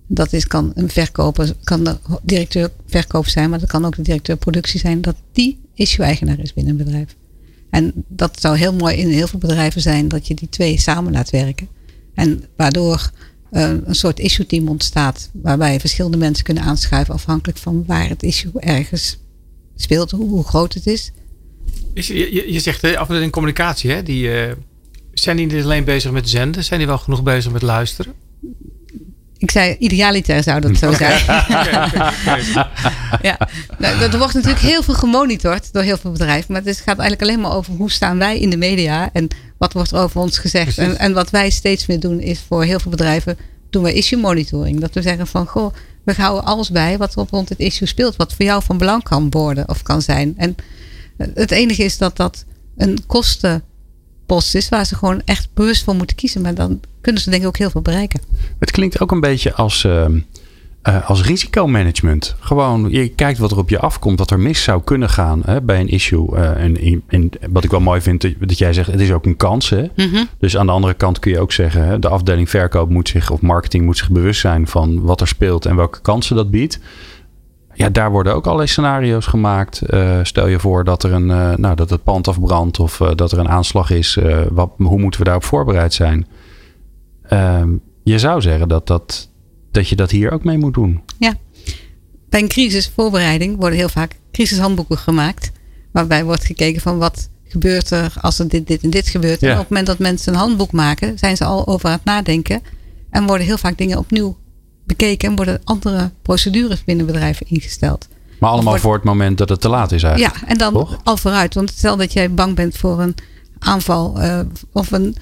dat is, kan een verkoper, kan de directeur verkoop zijn, maar dat kan ook de directeur productie zijn, dat die issue-eigenaar is binnen een bedrijf. En dat zou heel mooi in heel veel bedrijven zijn dat je die twee samen laat werken. En waardoor uh, een soort issue team ontstaat, waarbij verschillende mensen kunnen aanschuiven afhankelijk van waar het issue ergens speelt, hoe, groot het is. is je, je zegt af en toe in communicatie, hè, die, uh, zijn die niet alleen bezig met zenden, zijn die wel genoeg bezig met luisteren? Ik zei, idealiter zou dat zo zijn. ja, nou, er wordt natuurlijk heel veel gemonitord door heel veel bedrijven. Maar het gaat eigenlijk alleen maar over hoe staan wij in de media. En wat wordt er over ons gezegd. En, en, wat wij steeds meer doen is voor heel veel bedrijven doen we issue monitoring. Dat we zeggen van, goh, we houden alles bij wat er rond het issue speelt. Wat voor jou van belang kan worden of kan zijn. En het enige is dat dat een kostenpost is waar ze gewoon echt bewust voor moeten kiezen. Maar dan kunnen ze denk ik ook heel veel bereiken. Het klinkt ook een beetje als, uh, uh, als risicomanagement. Gewoon, je kijkt wat er op je afkomt, wat er mis zou kunnen gaan hè, bij een issue. Uh, en, en, wat ik wel mooi vind, dat jij zegt, het is ook een kans. Hè? Mhm. Dus aan de andere kant kun je ook zeggen, hè, de afdeling verkoop moet zich, of marketing moet zich bewust zijn van wat er speelt en welke kansen dat biedt. Ja, daar worden ook allerlei scenario's gemaakt. Uh, stel je voor dat, er een, uh, nou, dat het pand afbrandt of uh, dat er een aanslag is. wat, hoe moeten we daarop voorbereid zijn? Ehm, je zou zeggen dat, dat, dat je dat hier ook mee moet doen. Ja, bij een crisisvoorbereiding worden heel vaak crisishandboeken gemaakt. Waarbij wordt gekeken van wat gebeurt er als er dit, dit en dit gebeurt. Ja. En op het moment dat mensen een handboek maken, zijn ze al over aan het nadenken. En worden heel vaak dingen opnieuw bekeken en worden andere procedures binnen bedrijven ingesteld. Maar allemaal wordt- voor het moment dat het te laat is eigenlijk. Ja, en dan Toch? al vooruit. Want stel dat jij bang bent voor een aanval eh, of een,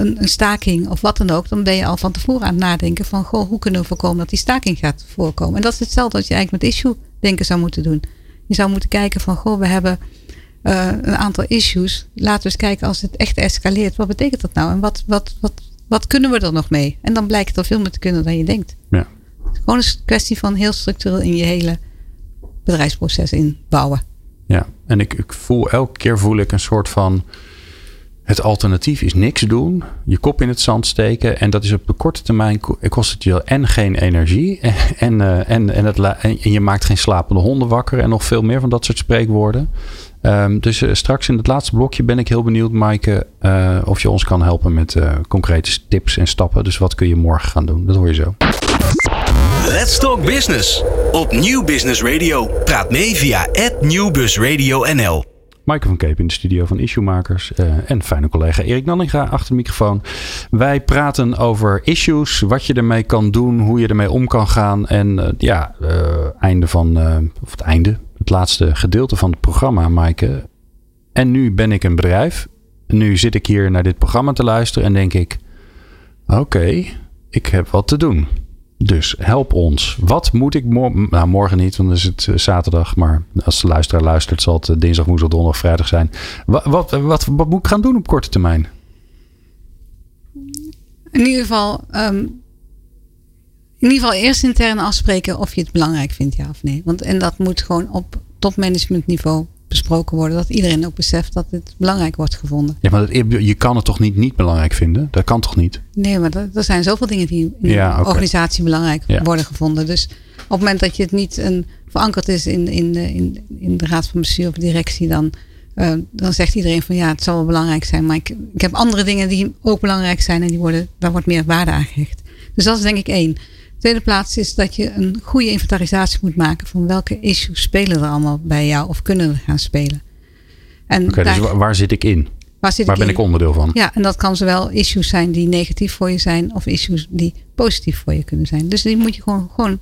een, een staking of wat dan ook. Dan ben je al van tevoren aan het nadenken van goh, hoe kunnen we voorkomen dat die staking gaat voorkomen. En dat is hetzelfde wat je eigenlijk met issue denken zou moeten doen. Je zou moeten kijken van goh, we hebben eh, een aantal issues. Laten we eens kijken als het echt escaleert. Wat betekent dat nou? En wat, wat, wat, wat kunnen we er nog mee? En dan blijkt er veel meer te kunnen dan je denkt. Ja. Gewoon een kwestie van heel structureel in je hele bedrijfsproces inbouwen. Ja, en ik, ik voel elke keer voel ik een soort van. Het alternatief is niks doen, je kop in het zand steken. En dat is op de korte termijn ko- kost het je en geen energie. En, eh, en, en, en je maakt geen slapende honden wakker. En nog veel meer van dat soort spreekwoorden. Ehm, dus eh, straks in het laatste blokje ben ik heel benieuwd, Maaike, eh, of je ons kan helpen met concrete tips en stappen. Dus wat kun je morgen gaan doen? Dat hoor je zo. Let's Talk Business. Op Nieuw Business Radio. Praat mee via @nieuwbusradio_nl. Maaike van Keep in de studio van Issuemakers. eh en fijne collega Erik Nanninga achter de microfoon. Wij praten over issues, wat je ermee kan doen, hoe je ermee om kan gaan. En eh, ja, eh, einde van, of het einde, het laatste gedeelte van het programma, Maaike. En nu ben ik een bedrijf. Nu zit ik hier naar dit programma te luisteren en denk ik: oké, ik heb wat te doen. Dus help ons. Wat moet ik morgen? Nou, morgen niet, want dan is het eh, zaterdag. Maar als de luisteraar luistert, zal het eh, dinsdag, woensdag, donderdag, vrijdag zijn. Wat, wat, wat, wat moet ik gaan doen op korte termijn? In ieder geval, ehm, in ieder geval eerst intern afspreken of je het belangrijk vindt, ja of nee. Want, en dat moet gewoon op topmanagementniveau besproken worden. Dat iedereen ook beseft dat het belangrijk wordt gevonden. Ja, maar dat, je kan het toch niet niet belangrijk vinden? Dat kan toch niet? Nee, maar er, er zijn zoveel dingen die in Ja, organisatie belangrijk Ja. worden gevonden. Dus op het moment dat je het niet een, verankerd is in, in, de- in, in de raad van bestuur of directie, dan, eh, dan zegt iedereen van ja, het zal wel belangrijk zijn. Maar ik, ik heb andere dingen die ook belangrijk zijn en die worden, daar wordt meer waarde aan gehecht. Dus dat is denk ik één. Tweede plaats is dat je een goede inventarisatie moet maken van welke issues spelen er allemaal bij jou of kunnen er gaan spelen. En Oké, dus waar, waar zit ik in? waar zit Waar ik ben in? ik onderdeel van? Ja, en dat kan zowel issues zijn die negatief voor je zijn, of issues die positief voor je kunnen zijn. Dus die moet je gewoon, gewoon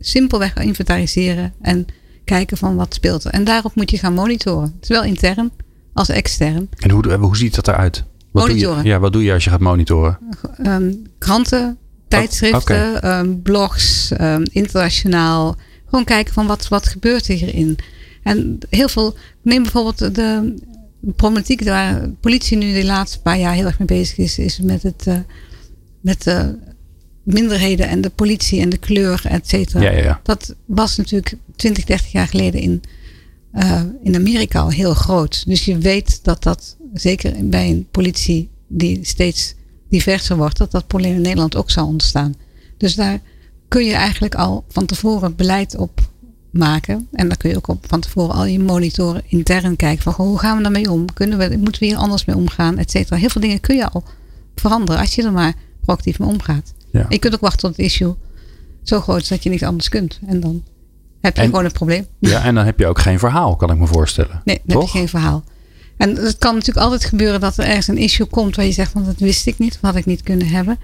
simpelweg inventariseren en kijken van wat speelt er. En daarop moet je gaan monitoren. Zowel intern als extern. En hoe, hoe ziet dat eruit? Wat doe, je, Monitoren. ja, wat doe je als je gaat monitoren? Ehm, kranten, tijdschriften, ehm, blogs, ehm, internationaal. Gewoon kijken van wat, wat gebeurt er hierin. En heel veel, neem bijvoorbeeld de, problematiek waar de politie nu de laatste paar jaar heel erg mee bezig is, is met het eh, met de minderheden en de politie en de kleur, et cetera. Ja, ja, ja. Dat was natuurlijk 20, 30 jaar geleden in, eh, in Amerika al heel groot. Dus je weet dat dat, zeker bij een politie die steeds diverser wordt, dat dat probleem in Nederland ook zal ontstaan. Dus daar kun je eigenlijk al van tevoren beleid op maken. En daar kun je ook op van tevoren al je monitoren intern kijken van goh, hoe gaan we daarmee om? Kunnen we, moeten we hier anders mee omgaan, et cetera. Heel veel dingen kun je al veranderen als je er maar proactief mee omgaat. Ja. Je kunt ook wachten tot het issue zo groot is dat je niks anders kunt. En dan heb je En- gewoon een probleem. ja, en dan heb je ook geen verhaal, kan ik me voorstellen. Nee, dan heb je geen verhaal. En het kan natuurlijk altijd gebeuren dat er ergens een issue komt waar je zegt van dat wist ik niet, of had ik niet kunnen hebben.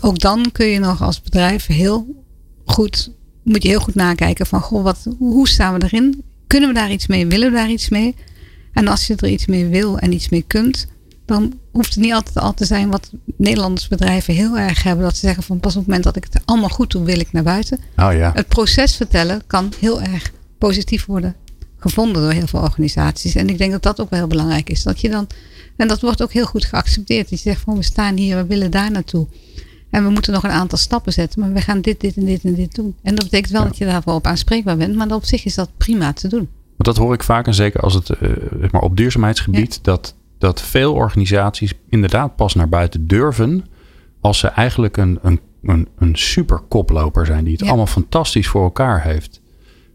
ook dan kun je nog als bedrijf heel goed, moet je heel goed nakijken van, goh, wat, hoe staan we erin? Kunnen we daar iets mee? Willen we daar iets mee? En als je er iets mee wil en iets mee kunt, dan hoeft het niet altijd al te zijn wat Nederlandse bedrijven heel erg hebben. Dat ze zeggen van pas op het moment dat ik het allemaal goed doe, wil ik naar buiten. Oh ja. Het proces vertellen kan heel erg positief worden gevonden door heel veel organisaties. En ik denk dat dat ook wel heel belangrijk is. Dat je dan, en dat wordt ook heel goed geaccepteerd. Dat je zegt van we staan hier, we willen daar naartoe. En we moeten nog een aantal stappen zetten. Maar we gaan dit, dit en dit en dit doen. En dat betekent wel dat je daarvoor op aanspreekbaar bent. Maar op zich is dat prima te doen. Want dat hoor ik vaak. En zeker als het uh, maar op duurzaamheidsgebied. Dat, dat veel organisaties inderdaad pas naar buiten durven. Als ze eigenlijk een, een, een, een super koploper zijn. Die het allemaal fantastisch voor elkaar heeft.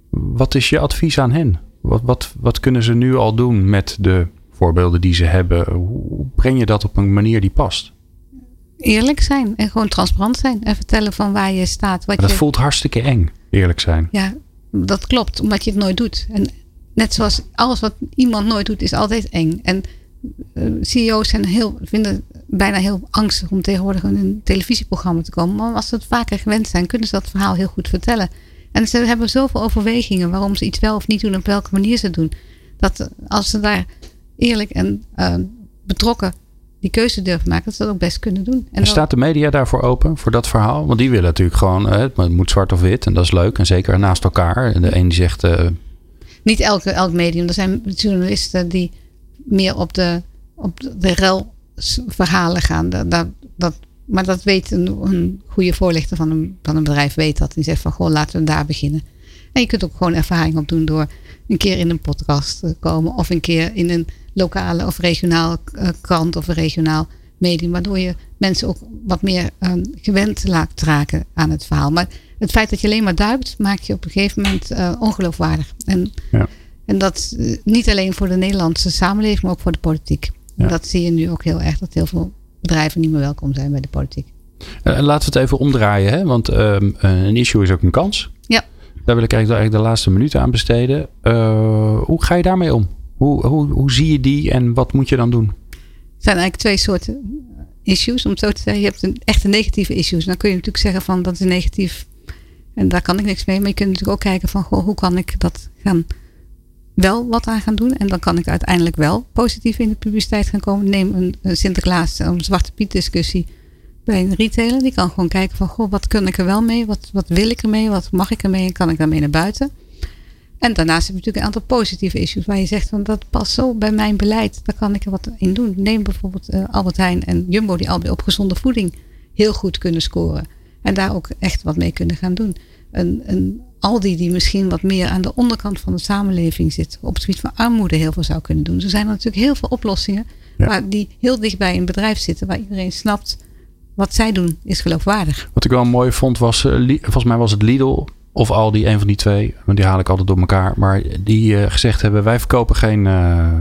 Wat is je advies aan hen? Wat, wat, wat kunnen ze nu al doen met de voorbeelden die ze hebben? Hoe breng je dat op een manier die past? Eerlijk zijn en gewoon transparant zijn en vertellen van waar je staat. Wat dat je... voelt hartstikke eng, eerlijk zijn. Ja, dat klopt, omdat je het nooit doet. En net zoals alles wat iemand nooit doet, is altijd eng. En uh, CEO's zijn heel, vinden bijna heel angstig om tegenwoordig in een televisieprogramma te komen. Maar als ze het vaker gewend zijn, kunnen ze dat verhaal heel goed vertellen. En ze hebben zoveel overwegingen waarom ze iets wel of niet doen, op welke manier ze het doen. Dat als ze daar eerlijk en uh, betrokken die keuze durven maken, dat ze dat ook best kunnen doen. En, staat de media daarvoor open, voor dat verhaal? Want die willen natuurlijk gewoon, uh, het moet zwart of wit en dat is leuk. En zeker naast elkaar. En de een die zegt... Uh, niet elke, elk medium. Er zijn journalisten die meer op de, op de rel verhalen gaan. Dat, dat, maar dat weet een, een goede voorlichter van een, van een bedrijf weet dat. Die zegt van, goh, laten we daar beginnen. En je kunt ook gewoon ervaring opdoen door een keer in een podcast te komen. Of een keer in een lokale of regionaal uh, krant of een regionaal medium. Waardoor je mensen ook wat meer um, gewend laat raken aan het verhaal. Maar het feit dat je alleen maar duikt, maakt je op een gegeven moment uh, ongeloofwaardig. En, ja. en dat uh, niet alleen voor de Nederlandse samenleving, maar ook voor de politiek. Ja. Dat zie je nu ook heel erg, dat heel veel bedrijven niet meer welkom zijn bij de politiek. Uh, laten we het even omdraaien, hè? want um, een issue is ook een kans. Ja. Daar wil ik eigenlijk de laatste minuten aan besteden. Uh, hoe ga je daarmee om? Hoe, hoe, hoe zie je die en wat moet je dan doen? Er zijn eigenlijk twee soorten issues, om het zo te zeggen. Je hebt een echte negatieve issues. Dan kun je natuurlijk zeggen van dat is negatief en daar kan ik niks mee. Maar je kunt natuurlijk ook kijken van goh, hoe kan ik dat gaan wel wat aan gaan doen. En dan kan ik uiteindelijk wel positief in de publiciteit gaan komen. Neem een, Sinterklaas, een Zwarte Piet discussie bij een retailer. Die kan gewoon kijken van, goh, wat kun ik er wel mee? Wat, wat wil ik ermee? Wat mag ik ermee? En kan ik daarmee naar buiten? En daarnaast heb je natuurlijk een aantal positieve issues waar je zegt van dat past zo bij mijn beleid. Daar kan ik er wat in doen. Neem bijvoorbeeld uh, Albert Heijn en Jumbo die al op gezonde voeding heel goed kunnen scoren. En daar ook echt wat mee kunnen gaan doen. Een, een Aldi die misschien wat meer aan de onderkant van de samenleving zit. Op het gebied van armoede heel veel zou kunnen doen. Er zijn natuurlijk heel veel oplossingen. Ja. Maar die heel dicht bij een bedrijf zitten. Waar iedereen snapt wat zij doen is geloofwaardig. Wat ik wel mooi vond was, uh, volgens mij was het Lidl of Aldi, een van die twee. Want die haal ik altijd door elkaar. Maar die uh, gezegd hebben, wij verkopen geen, uh,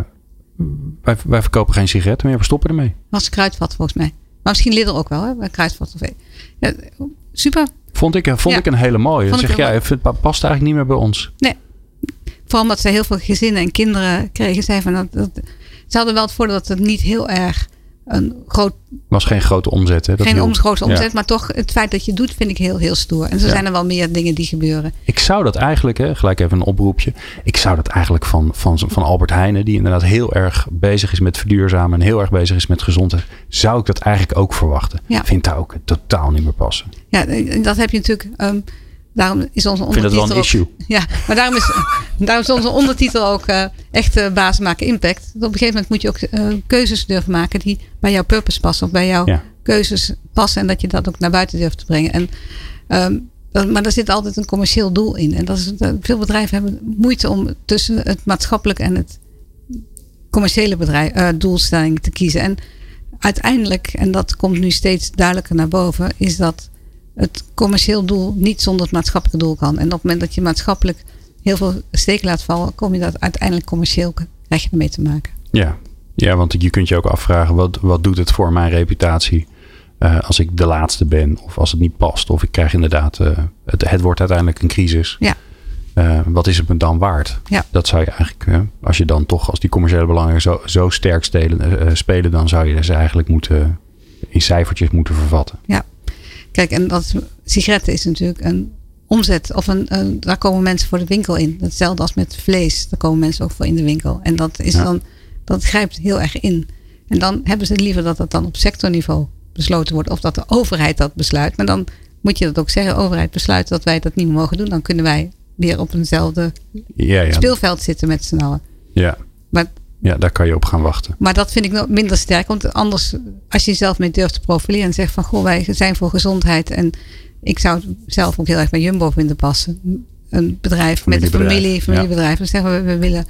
wij, wij, verkopen geen sigaretten meer. We stoppen ermee. Was kruidvat volgens mij. Maar misschien Lidl ook wel, hè? Kruidvat of ja, Super. Vond ik, vond ja. ik een hele mooie. Dan zeg jij, ja, het past eigenlijk niet meer bij ons. Nee. Vooral omdat ze heel veel gezinnen en kinderen kregen. Zij van dat, dat, ze hadden wel het voordeel dat het niet heel erg een groot. Was geen grote omzet, hè? Dat geen om, grote omzet, ja. maar toch het feit dat je doet, vind ik heel, heel stoer. En zo ja. zijn er wel meer dingen die gebeuren. Ik zou dat eigenlijk, hè, gelijk even een oproepje. Ik zou dat eigenlijk van, van, van Albert Heijnen, die inderdaad heel erg bezig is met verduurzamen en heel erg bezig is met gezondheid, zou ik dat eigenlijk ook verwachten. Ja. Vind daar ook totaal niet meer passen. Ja, dat heb je natuurlijk. Um, Daarom is onze ondertitel. Ik vind dat wel een issue. Ook, ja, maar daarom is, daarom is onze ondertitel ook uh, echt uh, basis maken impact. Op een gegeven moment moet je ook uh, keuzes durven maken die bij jouw purpose passen. Of bij jouw ja. keuzes passen. En dat je dat ook naar buiten durft te brengen. En, um, dat, maar er zit altijd een commercieel doel in. En dat is, veel bedrijven hebben moeite om tussen het maatschappelijk en het commerciële bedrijf, doelstelling te kiezen. En uiteindelijk, en dat komt nu steeds duidelijker naar boven, is dat het commercieel doel niet zonder het maatschappelijke doel kan. En op het moment dat je maatschappelijk heel veel steken laat vallen, kom je dat uiteindelijk commercieel krijg je ermee te maken. Ja, ja want je kunt je ook afvragen, wat, wat doet het voor mijn reputatie uh, als ik de laatste ben? Of als het niet past? Of ik krijg inderdaad, uh, het, het wordt uiteindelijk een crisis. Ja. Uh, wat is het me dan waard? Ja. Dat zou je eigenlijk, als je dan toch, als die commerciële belangen zo, zo sterk stelen, spelen, dan zou je ze eigenlijk moeten in cijfertjes moeten vervatten. Ja, Kijk, en dat sigaretten is natuurlijk een omzet. Of een, daar komen mensen voor de winkel in. Hetzelfde als met vlees. Daar komen mensen ook voor in de winkel. En dat is dan, dat grijpt heel erg in. En dan hebben ze liever dat dat dan op sectorniveau besloten wordt. Of dat de overheid dat besluit. Maar dan moet je dat ook zeggen. De overheid besluit dat wij dat niet meer mogen doen. Dan kunnen wij weer op eenzelfde ja, ja. speelveld zitten met z'n allen. Ja. Maar, ja, daar kan je op gaan wachten. Maar dat vind ik nog minder sterk. Want anders, als je jezelf mee durft te profileren en zegt van goh, wij zijn voor gezondheid. En ik zou zelf ook heel erg bij Jumbo vinden passen. Een bedrijf met een familie, familiebedrijf. Dan zeggen we, we willen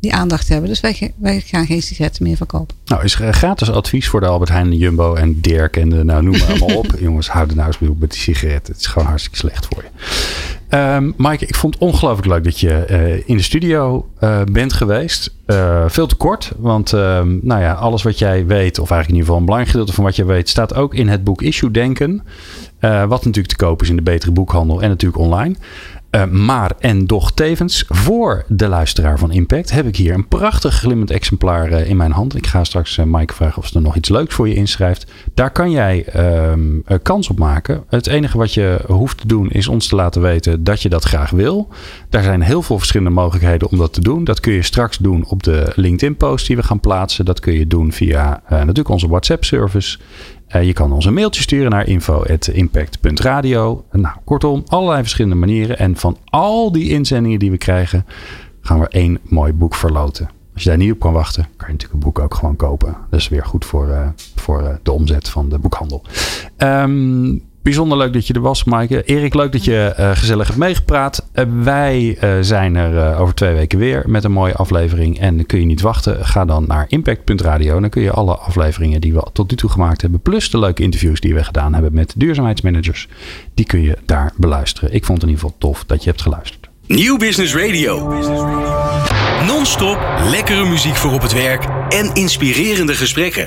die aandacht hebben. Dus wij, wij gaan geen sigaretten meer verkopen. Nou, is gratis advies voor de Albert Heijn, Jumbo en Dirk en de, nou noem maar allemaal op. Jongens, hou de nou eens op met die sigaretten. Het is gewoon hartstikke slecht voor je. Um, Mike, ik vond het ongelooflijk leuk dat je uh, in de studio uh, bent geweest. Uh, veel te kort, want ehm, nou ja, alles wat jij weet, of eigenlijk in ieder geval een belangrijk gedeelte van wat je weet, staat ook in het boek Issue Denken. wat natuurlijk te koop is in de betere boekhandel en natuurlijk online. Uh, maar en doch tevens voor de luisteraar van Impact heb ik hier een prachtig glimmend exemplaar uh, in mijn hand. Ik ga straks uh, Mike vragen of ze er nog iets leuks voor je inschrijft. Daar kan jij ehm, kans op maken. Het enige wat je hoeft te doen is ons te laten weten dat je dat graag wil. Daar zijn heel veel verschillende mogelijkheden om dat te doen. Dat kun je straks doen op de LinkedIn-post die we gaan plaatsen. Dat kun je doen via natuurlijk onze WhatsApp-service. Uh, je kan ons een mailtje sturen naar info.impact.radio. Nou, kortom, allerlei verschillende manieren. En van al die inzendingen die we krijgen, gaan we één mooi boek verloten. Als je daar niet op kan wachten, kan je natuurlijk een boek ook gewoon kopen. Dat is weer goed voor, uh, voor uh, de omzet van de boekhandel. Um, Bijzonder leuk dat je er was, Maaike. Erik, leuk dat je uh, gezellig hebt meegepraat. Uh, wij uh, zijn er over twee weken weer met een mooie aflevering. En kun je niet wachten, ga dan naar impact.radio. Dan kun je alle afleveringen die we tot nu toe gemaakt hebben, plus de leuke interviews die we gedaan hebben met duurzaamheidsmanagers, die kun je daar beluisteren. Ik vond het in ieder geval tof dat je hebt geluisterd. Nieuw Business Radio. Non-stop lekkere muziek voor op het werk en inspirerende gesprekken.